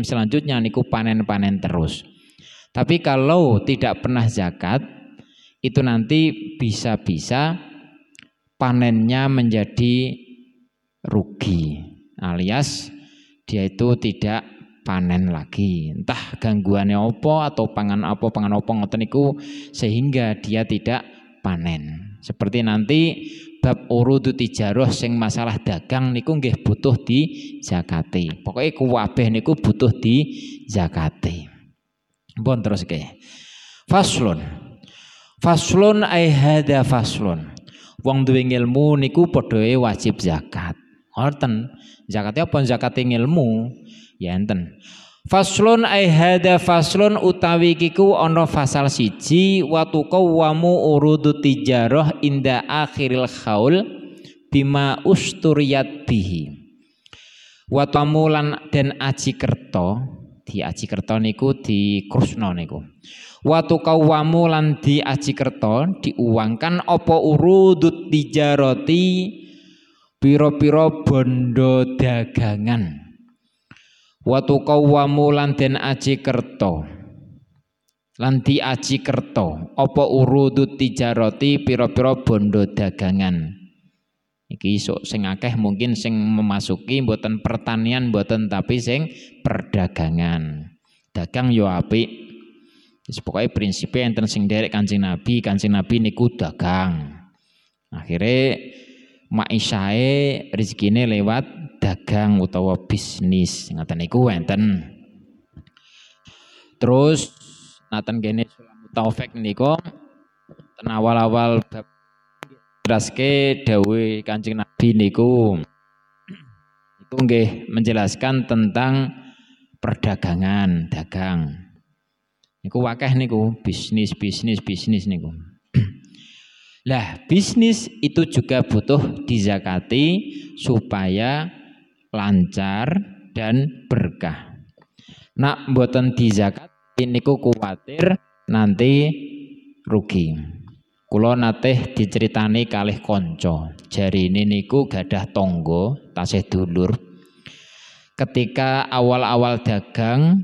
selanjutnya niku panen-panen terus. Tapi kalau tidak pernah zakat itu nanti bisa-bisa panennya menjadi rugi alias dia itu tidak panen lagi entah gangguannya opo atau pangan apa pangan opo ngoten niku sehingga dia tidak panen seperti nanti bab urudu tijaroh sing masalah dagang niku nggih butuh di zakati pokoknya kuwabeh niku butuh di zakati pun terus ke faslun. Faslun ai hada faslun. Wong duwe ilmu niku padha wajib zakat. Ngoten. Zakatnya apa? Zakat ilmu ya enten Faslun ai hada faslun utawi kiku ana fasal siji wa tuqawwamu urudu tijarah inda akhiril khaul bima usturiyat bihi. Wa tamulan den aji kerto di aji kerto niku di krusna niku. Wa tuqawwamu lan di aji kerto diuangkan apa urudut tijarati piro-piro bondo dagangan Watu qawwamu lan den aji kerto lan aji kerto apa urudu tijaroti pira-pira bondo dagangan? Iki isuk sing mungkin sing memasuki mboten pertanian mboten tapi sing perdagangan. Dagang yo apik. Wis pokoke prinsipe enten sing derek Kanjeng Nabi Kanjeng Nabi niku dagang. Akhirnya maisae rezekine lewat dagang utawa bisnis ngoten niku enten. Terus naten kene Taufik niku ten awal-awal bab raske dawuh Kanjeng Nabi niku itu nggih menjelaskan tentang perdagangan, dagang. Niku wakeh niku bisnis, bisnis, bisnis niku. Lah, bisnis itu juga butuh dizakati supaya lancar dan berkah. Nak mboten zakat niku kuwatir nanti rugi. Nate diceritani kalih konco. Jari ini niku gadah tonggo, tasih dulur. Ketika awal-awal dagang,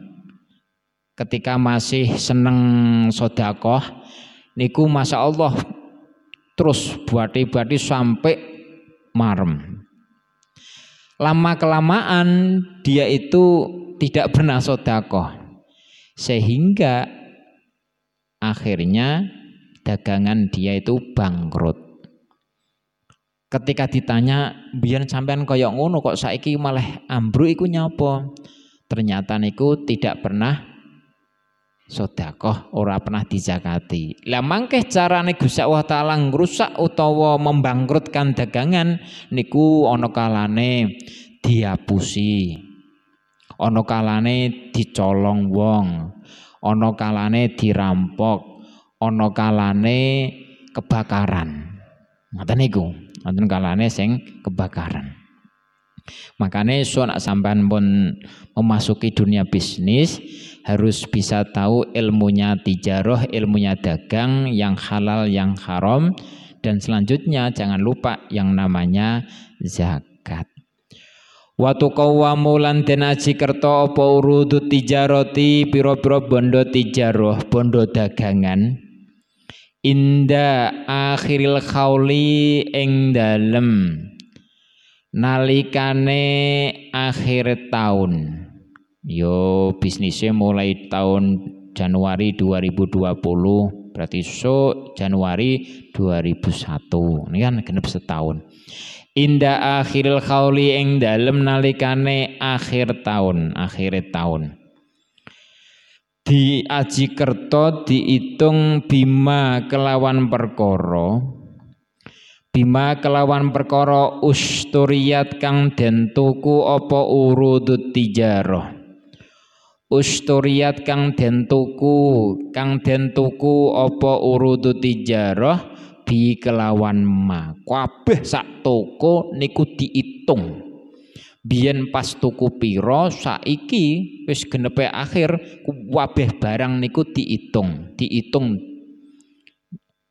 ketika masih seneng sodakoh, niku masya Allah terus buati-buati sampai marem lama kelamaan dia itu tidak pernah sodakoh. Sehingga akhirnya dagangan dia itu bangkrut. Ketika ditanya biar sampean koyok ngono kok saiki malah ambruk iku nyapa? Ternyata niku tidak pernah sodakoh ora pernah dizakati. Lah mangkeh carane Gusti Allah taala ngrusak utawa membangkrutkan dagangan niku ana kalane diapusi. Ana kalane dicolong wong. Ana kalane dirampok. Ana kalane kebakaran. Ngoten niku. Wonten kalane sing kebakaran. Makanya so nak sampean pun memasuki dunia bisnis harus bisa tahu ilmunya tijaroh, ilmunya dagang, yang halal, yang haram, dan selanjutnya jangan lupa yang namanya zakat. Watu kawamu lan den aji kerto apa urudu tijaroti piro-piro bondo tijaroh, bondo dagangan. Inda akhiril khawli ing dalem nalikane akhir tahun Yo bisnisnya mulai tahun Januari 2020 berarti so Januari 2001 ini kan genep setahun. Inda akhiril khawli ing dalem nalikane akhir tahun akhir tahun. Di aji kerto dihitung bima kelawan perkoro bima kelawan perkara usturiyat kang den apa urudut tijarah Usturiat kang den tuku kang den tuku apa urudu tijarah bi kelawan ma. Kabeh sak toko niku diitung. Biyen pas tuku piro saiki wis genepe akhir kabeh barang niku diitung diitung.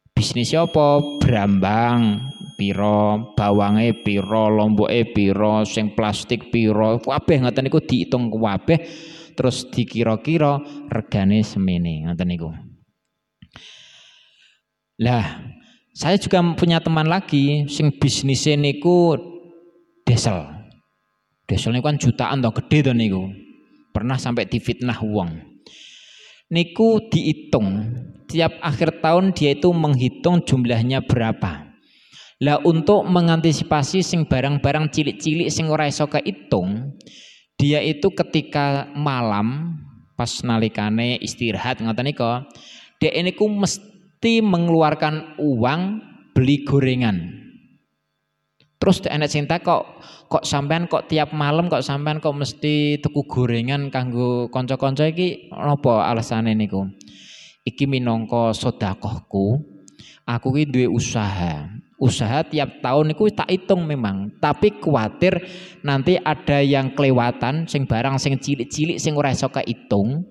Bisnis apa? Brambang piro bawange piro lomboke piro sing plastik piro kabeh ngoten niku diitung kabeh terus dikira-kira regane semene ngoten niku. Lah, saya juga punya teman lagi sing bisnisnya niku desel. Desel niku kan jutaan toh gede to niku. Pernah sampai difitnah uang. Niku dihitung tiap akhir tahun dia itu menghitung jumlahnya berapa. Lah untuk mengantisipasi sing barang-barang cilik-cilik sing ora iso kehitung, dia itu ketika malam pas nalikane istirahat ngoten nika, dia ini ku mesti mengeluarkan uang beli gorengan. Terus enek sing kok kok sampean kok tiap malam kok sampean kok mesti tuku gorengan kanggo kanca-kanca iki napa alasane niku? Iki minangka sedekahku. Aku ki duwe usaha usaha tiap tahun itu tak hitung memang tapi khawatir nanti ada yang kelewatan sing barang sing cilik-cilik sing ora iso hitung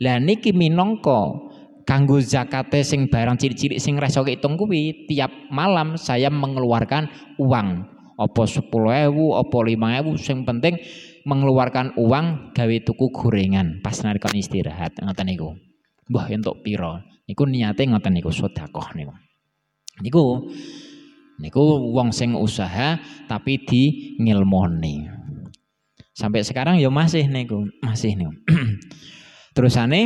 lah niki minangka kanggo zakate sing barang cilik-cilik sing ora iso hitung kuwi tiap malam saya mengeluarkan uang. Apa 10.000 apa 5.000 sing penting mengeluarkan uang gawe tuku gorengan. Pas nalika istirahat ngoten niku. Mbah entuk pira? Niku niate ngoten niku sedekah niku. Niku Niku wong sing usaha tapi di ngilmoni. Sampai sekarang ya masih niku, masih niku. Terusane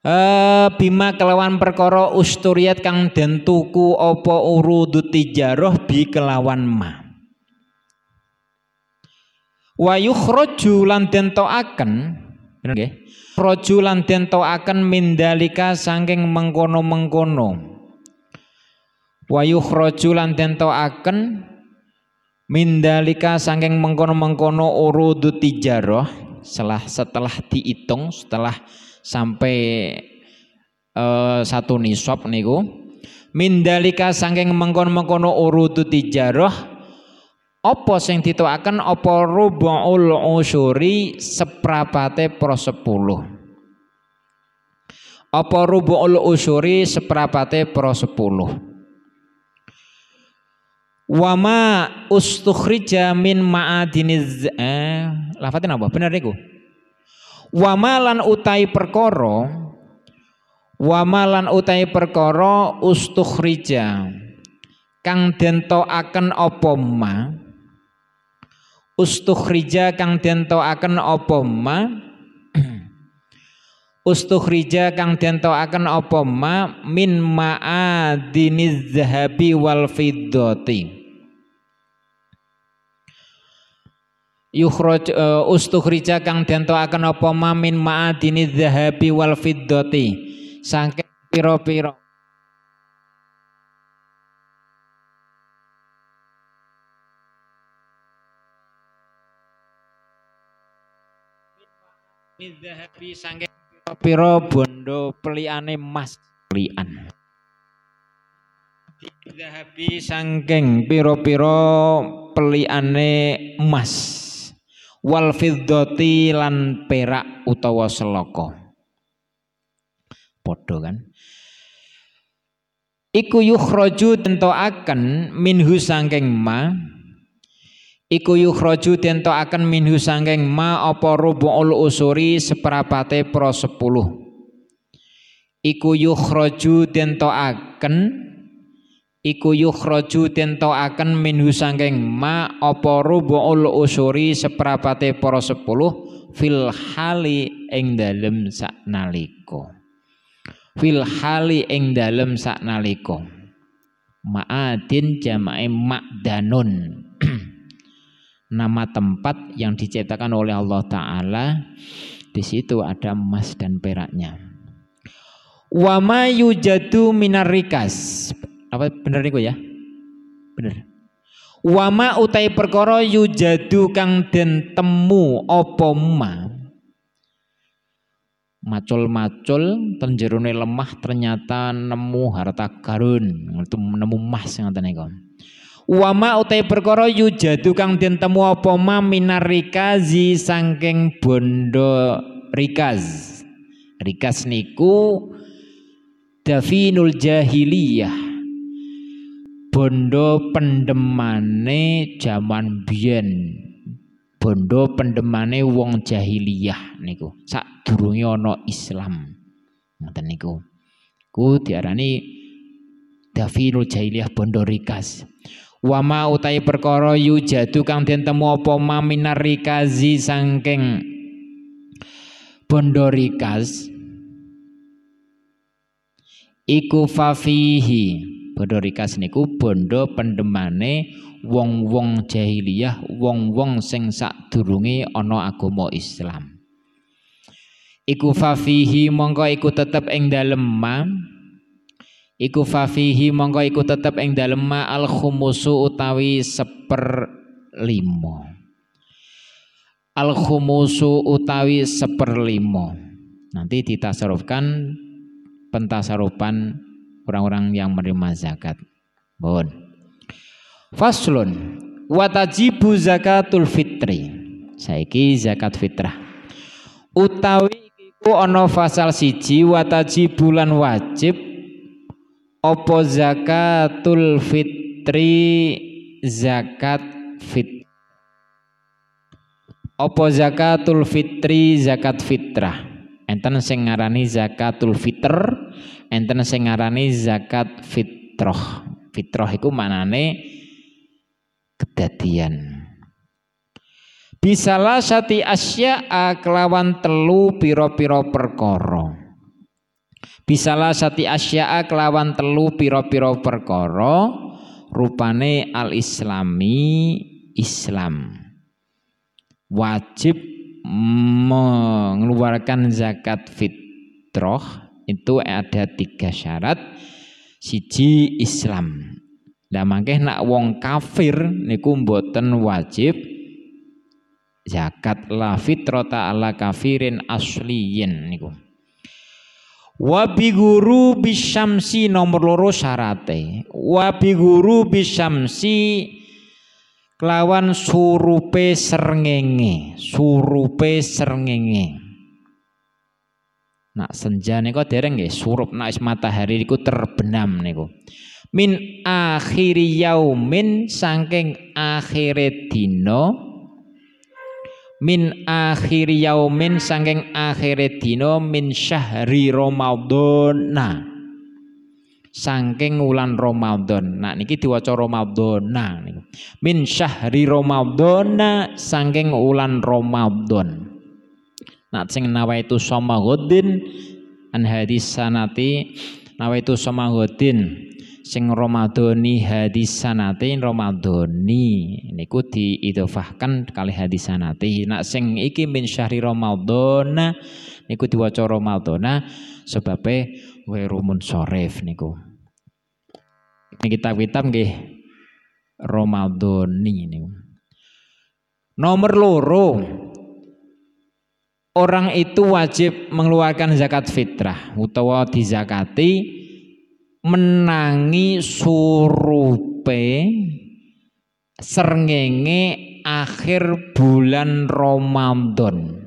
eh bima kelawan perkara usturiat kang den tuku apa urudu tijarah bi kelawan ma. Wa yukhraju lan den toaken, nggih? Roju lan den toaken mindalika saking mengkono-mengkono wa yukhraju lan akan mindalika saking mengkono-mengkono urudu tijarah setelah setelah dihitung setelah sampai uh, satu nisab niku. Mindalika saking mengkono-mengkono urudu tijarah apa sing ditokaken? Apa rubuul usuri seprapate pro 10 apa rubuul usuri seprapate pro 10 Wama ustukhrija min ma'adiniz eh lafatin apa? Benar niku. Wama lan utai perkara Wama lan utai perkara ustukhrija kang dento akan apa ma ustukhrija kang dento akan apa ma ustukhrija kang dento akan apa ma min ma'adiniz zahabi wal fiddati yukhraj uh, ustukhrija kang akan apa mamin ma'adini dzahabi wal fiddati. Saking pira-pira. Zahabi saking pira bondo peliane emas pelian Zahabi saking pira-pira peliane emas wal fiddati lan perak utawa seloko padha kan? Iku yukhraju akan minhu sangking ma. Iku yukhraju akan minhu sangking ma apa rubu'ul usuri seperapate pro sepuluh. Iku yukhraju akan iku yukhraju akan minhu sangking ma apa rubuul usuri seprapate para sepuluh fil hali ing dalem saknalika. Fil hali ing dalem saknalika. Ma'adin jamae makdanun nama tempat yang diciptakan oleh Allah taala di situ ada emas dan peraknya. Wa ma yujadu minarikas apa bener niku ya? Bener. Wama utai perkara yujadu kang den temu apa ma? Macul-macul tenjerone lemah ternyata nemu harta karun itu nemu emas ngoten niku. Wama utai perkara yujadu kang den temu apa ma minarikazi saking bondo rikaz rikaz niku dafinul jahiliyah bondo pendemane jaman biyen. Bondo pendemane wong jahiliyah niku. Sadurunge ana Islam. Ngoten niku. Ku diarani dafinul jahiliyah bondo rikas. Wama utai perkara yujadu kang den temu apa maminar rikazi sangking bondo rikas. Iku fafihi bondo rikas niku bondo pendemane wong-wong jahiliyah wong-wong sing sadurunge ana agama Islam. Iku fafihi mongko iku tetep ing dalem iku fafihi mongko iku tetep ing dalem ma. Al khumusu utawi seper limo al khumusu utawi seper limo nanti ditasarufkan pentasarupan orang-orang yang menerima zakat. Bon faslun. Watajibu zakatul fitri. Saiki zakat fitrah. Utawi iku ana fasal siji watajibulan wajib. Opo zakatul fitri? Zakat fit. Opo zakatul fitri? Zakat fitrah. Enten sing ngarani zakatul fitr enten sing ngarani zakat fitrah fitrah iku manane kedadian. Bisalah sati asya kelawan telu piro-piro perkara. Bisalah sati asya'a kelawan telu piro-piro perkara rupane al-islami Islam. Wajib mengeluarkan zakat fitrah itu ada tiga syarat. Siji Islam. Lah mangke nak wong kafir niku mboten wajib zakat la fitrata ala kafirin asliyin niku. Wabi guru bisyamsi nomor loro syarate. Wabi guru bisyamsi kelawan surupe serngenge, surupe serngenge. Nak senja niku dereng nggih surup. Nak matahari niku terbenam niku. Min akhiri yaumin saking akhire dina min akhir yaumin sangking akhir dino min syahri Ramadan. Sangking wulan Ramadan. Nah niki diwaca Ramadan nah min syahri Ramadan sangking wulan Ramadan nah sing nawaitu godin an hadis sanati nawaitu godin sing Ramadhani hadisanate Ramadhani. Niku diidhofahkan kali hadisanate nak sing iki min syahri Ramadhana niku diwaca Ramadhana sebabe rumun soref niku. Ini kitab-kitab nggih Ramadhani niku. Nomor loro orang itu wajib mengeluarkan zakat fitrah utawa dizakati menangi surupe serngenge akhir bulan Ramadan.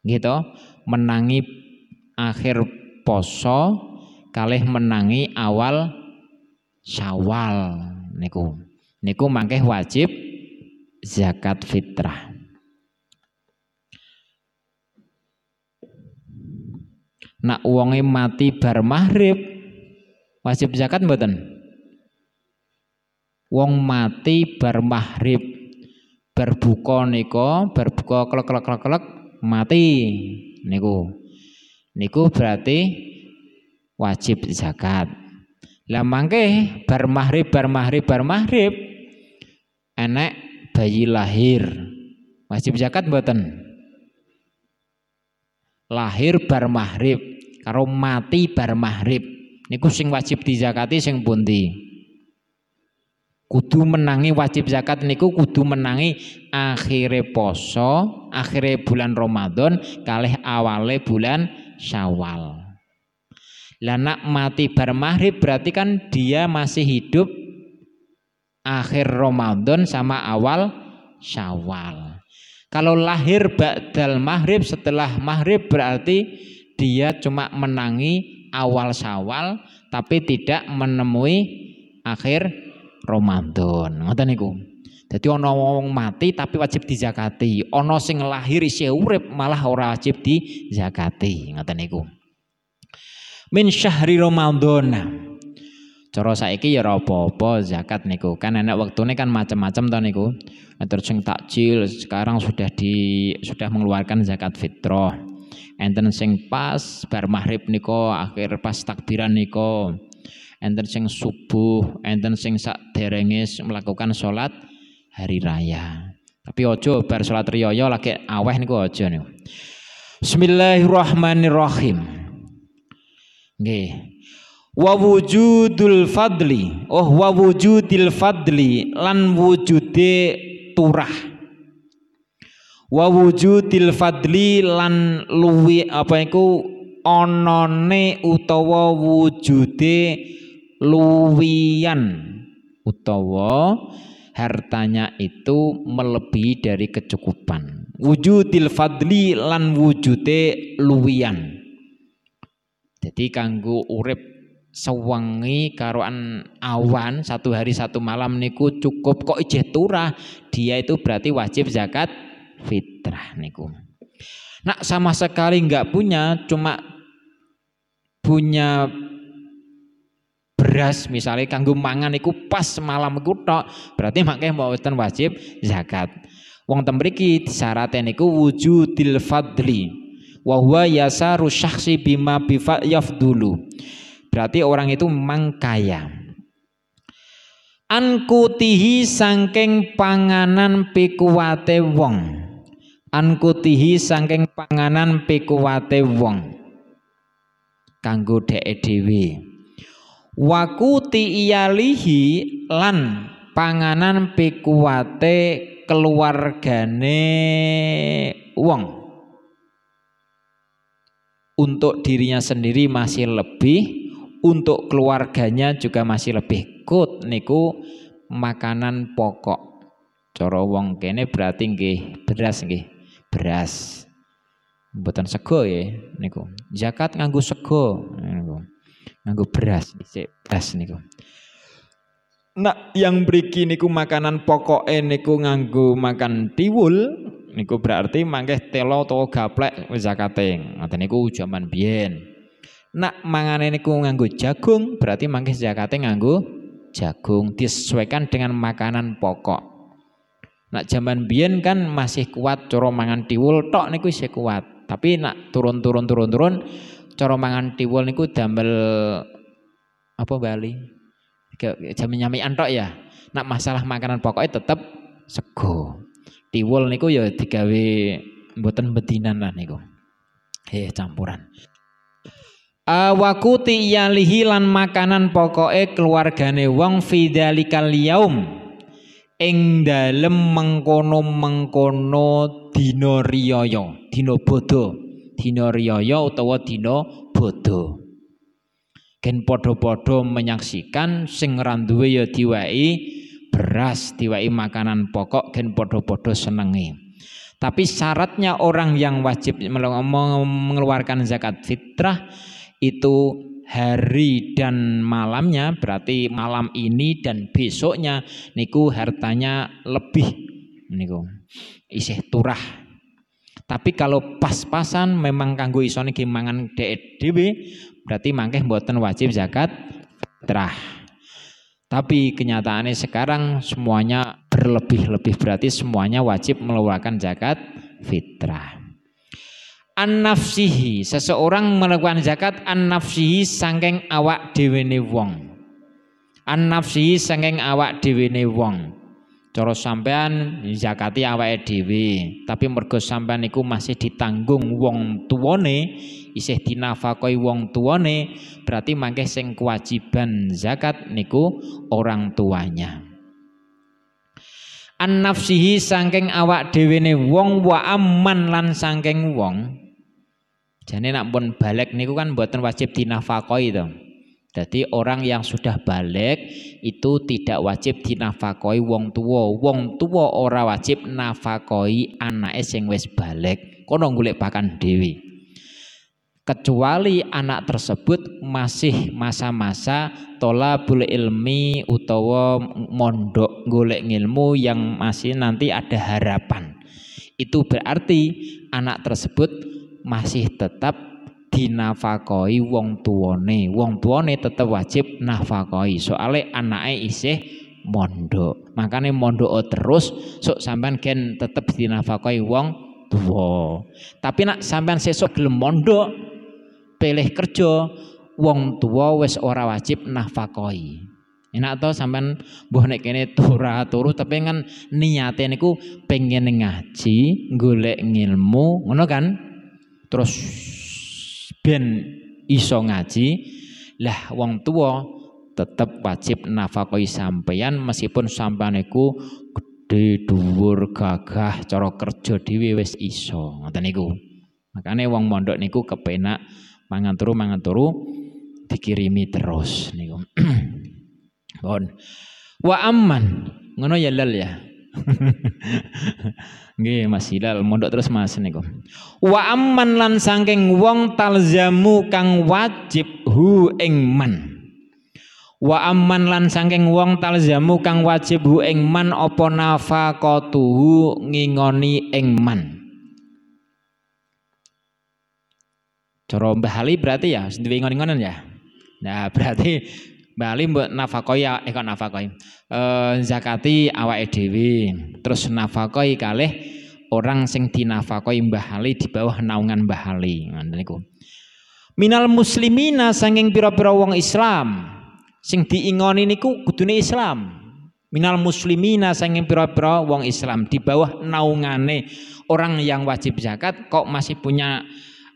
Gitu, menangi akhir poso kalih menangi awal Syawal niku. Niku mangke wajib zakat fitrah. Nak wonge mati bar maghrib wajib zakat mboten? Wong mati bar maghrib berbuka nika berbuka klek klek klek klek mati niku. Niku berarti wajib zakat. Lah mangke bar maghrib bar maghrib bar maghrib enek bayi lahir. Wajib zakat mboten lahir bar maghrib karo mati bar maghrib niku sing wajib dizakati sing pundi? Kudu menangi wajib zakat niku kudu menangi akhire poso akhire bulan Ramadan kalih awale bulan Syawal. Lah mati bar maghrib berarti kan dia masih hidup akhir Ramadan sama awal Syawal kalau lahir ba'dal maghrib setelah maghrib berarti dia cuma menangi awal Syawal tapi tidak menemui akhir Ramadan. Ngoten niku. Jadi ana wong mati tapi wajib dizakati, ana sing lahir isih urip malah ora wajib dizakati, ngoten niku. Min syahri Ramadan. Cara saiki ya apa-apa zakat niku. Kan enak waktune kan macam-macam to niku. Terus sing takjil sekarang sudah di sudah mengeluarkan zakat fitrah. Enten sing pas bar maghrib niku akhir pas takbiran niku. Enten sing subuh, enten sing sak derenge melakukan sholat hari raya. Tapi ojo bar salat riyaya lagi aweh niku ojo niku. Bismillahirrahmanirrahim. Nggih. Wa wujudul fadli, oh wa wujudil fadli lan wujude turah. Wa wujudil fadli lan luwi apa iku onone utawa wujude luwian utawa hartanya itu melebihi dari kecukupan. Wujudil fadli lan wujude luwian. Jadi kanggo urip sewangi karuan awan satu hari satu malam niku cukup. Kok ijeh turah? Dia itu berarti wajib zakat fitrah niku. Nak sama sekali nggak punya cuma punya beras misalnya kanggo mangan iku pas malam iku tok berarti makanya mboten wajib zakat. Wong tembriki disyaratkan niku wujudil fadli wa huwa yasaru syakhsi bima bifa yafdulu berarti orang itu memang kaya. Ankutihi sangking panganan pikuwate wong. Ankutihi sangking panganan pikuwate wong. Kanggo dhek dhewe. Wakuti iyalihi lan panganan pikuwate keluargane wong. Untuk dirinya sendiri masih lebih untuk keluarganya juga masih lebih kut niku makanan pokok. Cara wong kene berarti nggih beras nggih beras. Mboten sego ya niku. Zakat nganggo sego niku. Nganggo beras dhisik beras niku. Nak yang beriki niku makanan pokok niku nganggo makan tiwul niku berarti mangke telo atau gaplek zakate. Ngoten niku jaman biyen. Nak mangane niku nganggo jagung berarti mangke zakate nganggo jagung disesuaikan dengan makanan pokok. Nak zaman biyen kan masih kuat cara mangan tiwul tok niku isih kuat. Tapi nak turun-turun turun-turun cara mangan tiwul niku damel apa Bali? Jam nyami antok ya. Nak masalah makanan pokoknya tetap sego. Tiwul niku ya digawe mboten bedinan lah niku. Eh campuran. Awakuti yalihi lan makanan pokoke keluargane wong fidzalikal yaum ing dalem mengkono-mengkono dina riyaya, dina bodho dina riyaya utawa dina bodho. Gen padha-padha menyaksikan sing randuwe ya diwai beras, diwai makanan pokok gen padha-padha senenge. Tapi syaratnya orang yang wajib mengeluarkan zakat fitrah itu hari dan malamnya berarti malam ini dan besoknya niku hartanya lebih niku isih turah tapi kalau pas-pasan memang kanggo iso niki mangan dhewe berarti mangke mboten wajib zakat fitrah. Tapi kenyataannya sekarang semuanya berlebih-lebih berarti semuanya wajib mengeluarkan zakat fitrah. An-nafsihi, seseorang melakukan zakat an-nafsihi sangking awak dhewe wong. An-nafsihi sangking awak dhewe wong. Cara sampean zakati awake dhewe, tapi mergo sampean niku masih ditanggung wong tuwane, isih dinafakoi wong tuwane, berarti mangke sing kewajiban zakat niku orang tuanya. An nafsihi saking awak dhewe wong wa amman lan saking wong. Jane nak pun balik niku kan mboten wajib dinafakoi to. Jadi orang yang sudah balik itu tidak wajib dinafakoi wong tua. Wong tua ora wajib nafakoi anak sing wis balik. Kono golek pakan dewi. kecuali anak tersebut masih masa-masa tolabul ilmi utawa mondok golek ilmu yang masih nanti ada harapan. Itu berarti anak tersebut masih tetap dinafakoi wong tuane. Wong tuane tetap wajib nafakoi. Soalnya anaknya isih mondok. Makanya mondok terus sok sampean gen tetap dinafakoi wong tua. Tapi nak sampean sesuk gelem mondok pilih kerja wong tua wis ora wajib nafakoi. Enak to sampean mbuh nek kene tura turu tapi kan niate niku pengen ngaji, golek ngilmu, ngono kan? Terus ben iso ngaji, lah wong tua tetep wajib nafakoi sampeyan meskipun sampean niku gede dhuwur gagah cara kerja dhewe wis iso. Ngoten niku. Makane wong mondok niku kepenak mangan turu mangan turu dikirimi terus niku. Bon. Wa amman ngono ya lal ya. Nggih Mas Hilal mondok terus Mas niku. Wa amman lan saking wong talzamu kang wajib hu ing man. Wa amman lan saking wong talzamu kang wajib hu ing man apa nafaqatuhu ngingoni ing man. Cara Mbah berarti ya duwe ngon-ngonan ya. Nah, berarti Mbah Ali mbok nafakoi ya eh nafakoi. Eh zakati awake dhewe. Terus nafakoi kalih orang sing dinafakoi Mbah Ali di bawah naungan Mbah Ali. Ngoten niku. Minal muslimina sanging pira-pira wong Islam sing diingoni niku kudune Islam. Minal muslimina sanging pira-pira wong Islam di bawah naungane orang yang wajib zakat kok masih punya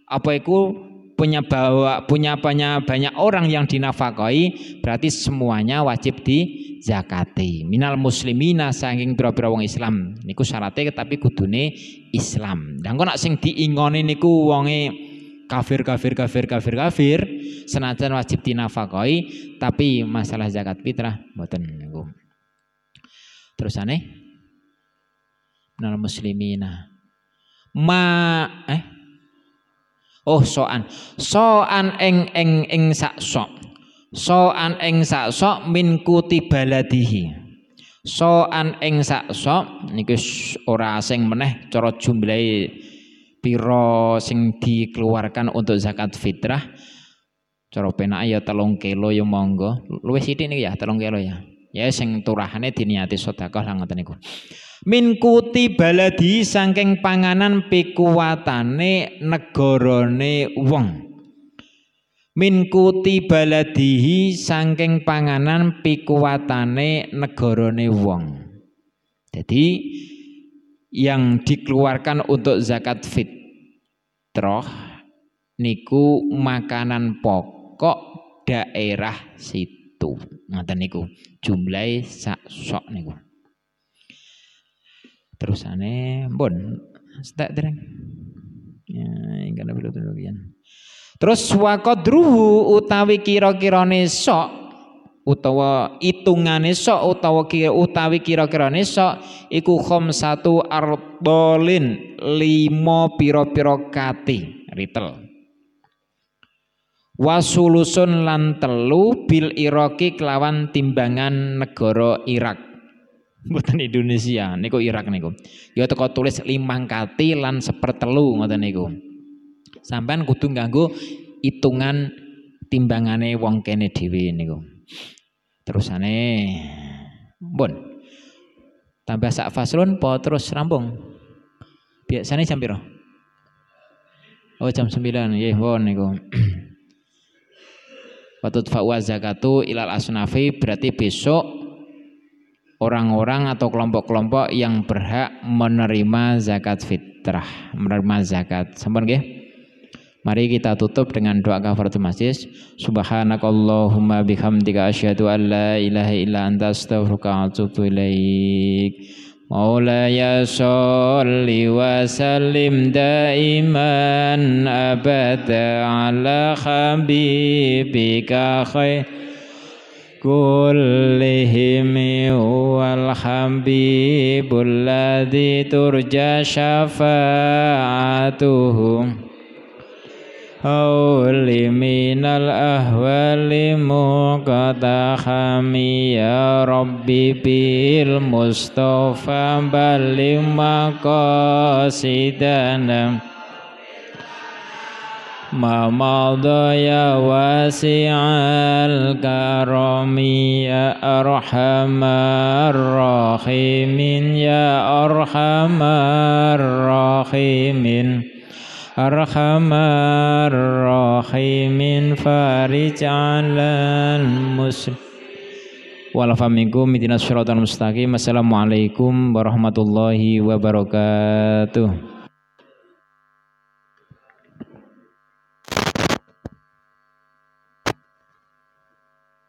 apa itu punya bawa punya banyak banyak orang yang dinafkahi berarti semuanya wajib di zakati minal muslimina saking pira-pira wong Islam. Niku syaratnya tapi kudune Islam. Dan kok nak sing diingoni niku wonge kafir kafir kafir kafir kafir senajan wajib dinafkahi tapi masalah zakat fitrah mboten niku. Terus aneh minal muslimina. Ma eh Oh soan. Soan eng eng eng sak sok. Soan eng sak sok min kuti baladihi. Soan eng sak sok niku ora asing meneh cara jumlahe pira sing dikeluarkan untuk zakat fitrah. Cara penak ya telung kilo ya monggo. Luwih sithik niku ya telung kilo ya. Ya sing turahane diniati sedekah lah ngoten niku min kuti baladi saking panganan pikuwatane negarane wong. Min kuti baladihi saking panganan pikuwatane negarane wong. Jadi yang dikeluarkan untuk zakat fitrah niku makanan pokok daerah situ. Ngoten niku. Jumlahe sak sok niku terusane bon stek dereng ya ingkang perlu tunukian terus waqadruhu utawi kira-kirane sok utawa itungane sok utawa kira utawi kira-kirane sok iku satu ardolin limo piro-piro kati ritel. Wasulusun lan telu bil iraki kelawan timbangan negara Irak Mboten Indonesia, niku Irak niku. Ya teko tulis limang kati lan sepertelu ngoten niku. Sampean kudu nganggo hitungan timbangane wong kene dhewe niku. Terusane pun tambah sak faslun po terus rampung. Biasanya jam piro? Oh jam 9 nggih pun niku. Watut fa'wa zakatu ilal asnafi berarti besok orang-orang atau kelompok-kelompok yang berhak menerima zakat fitrah, menerima zakat. Sampun nggih? Mari kita tutup dengan doa kafaratul majlis. Subhanakallahumma bihamdika asyhadu an la ilaha illa anta astaghfiruka wa atubu ilaik. مولاي صل وسلم دائما أبدا على حبيبك خير kullihim huwal habibul ladzi turja syafa'atuhum Auli minal ahwali muqtahami ya Rabbi bil Mustafa balim maqasidana ما مضى يا واسع الكرم يا أرحم الراحمين يا أرحم الراحمين أرحم الراحمين فارج على المسلم walafa minkum midinas syaratal mustaqim assalamualaikum warahmatullahi wabarakatuh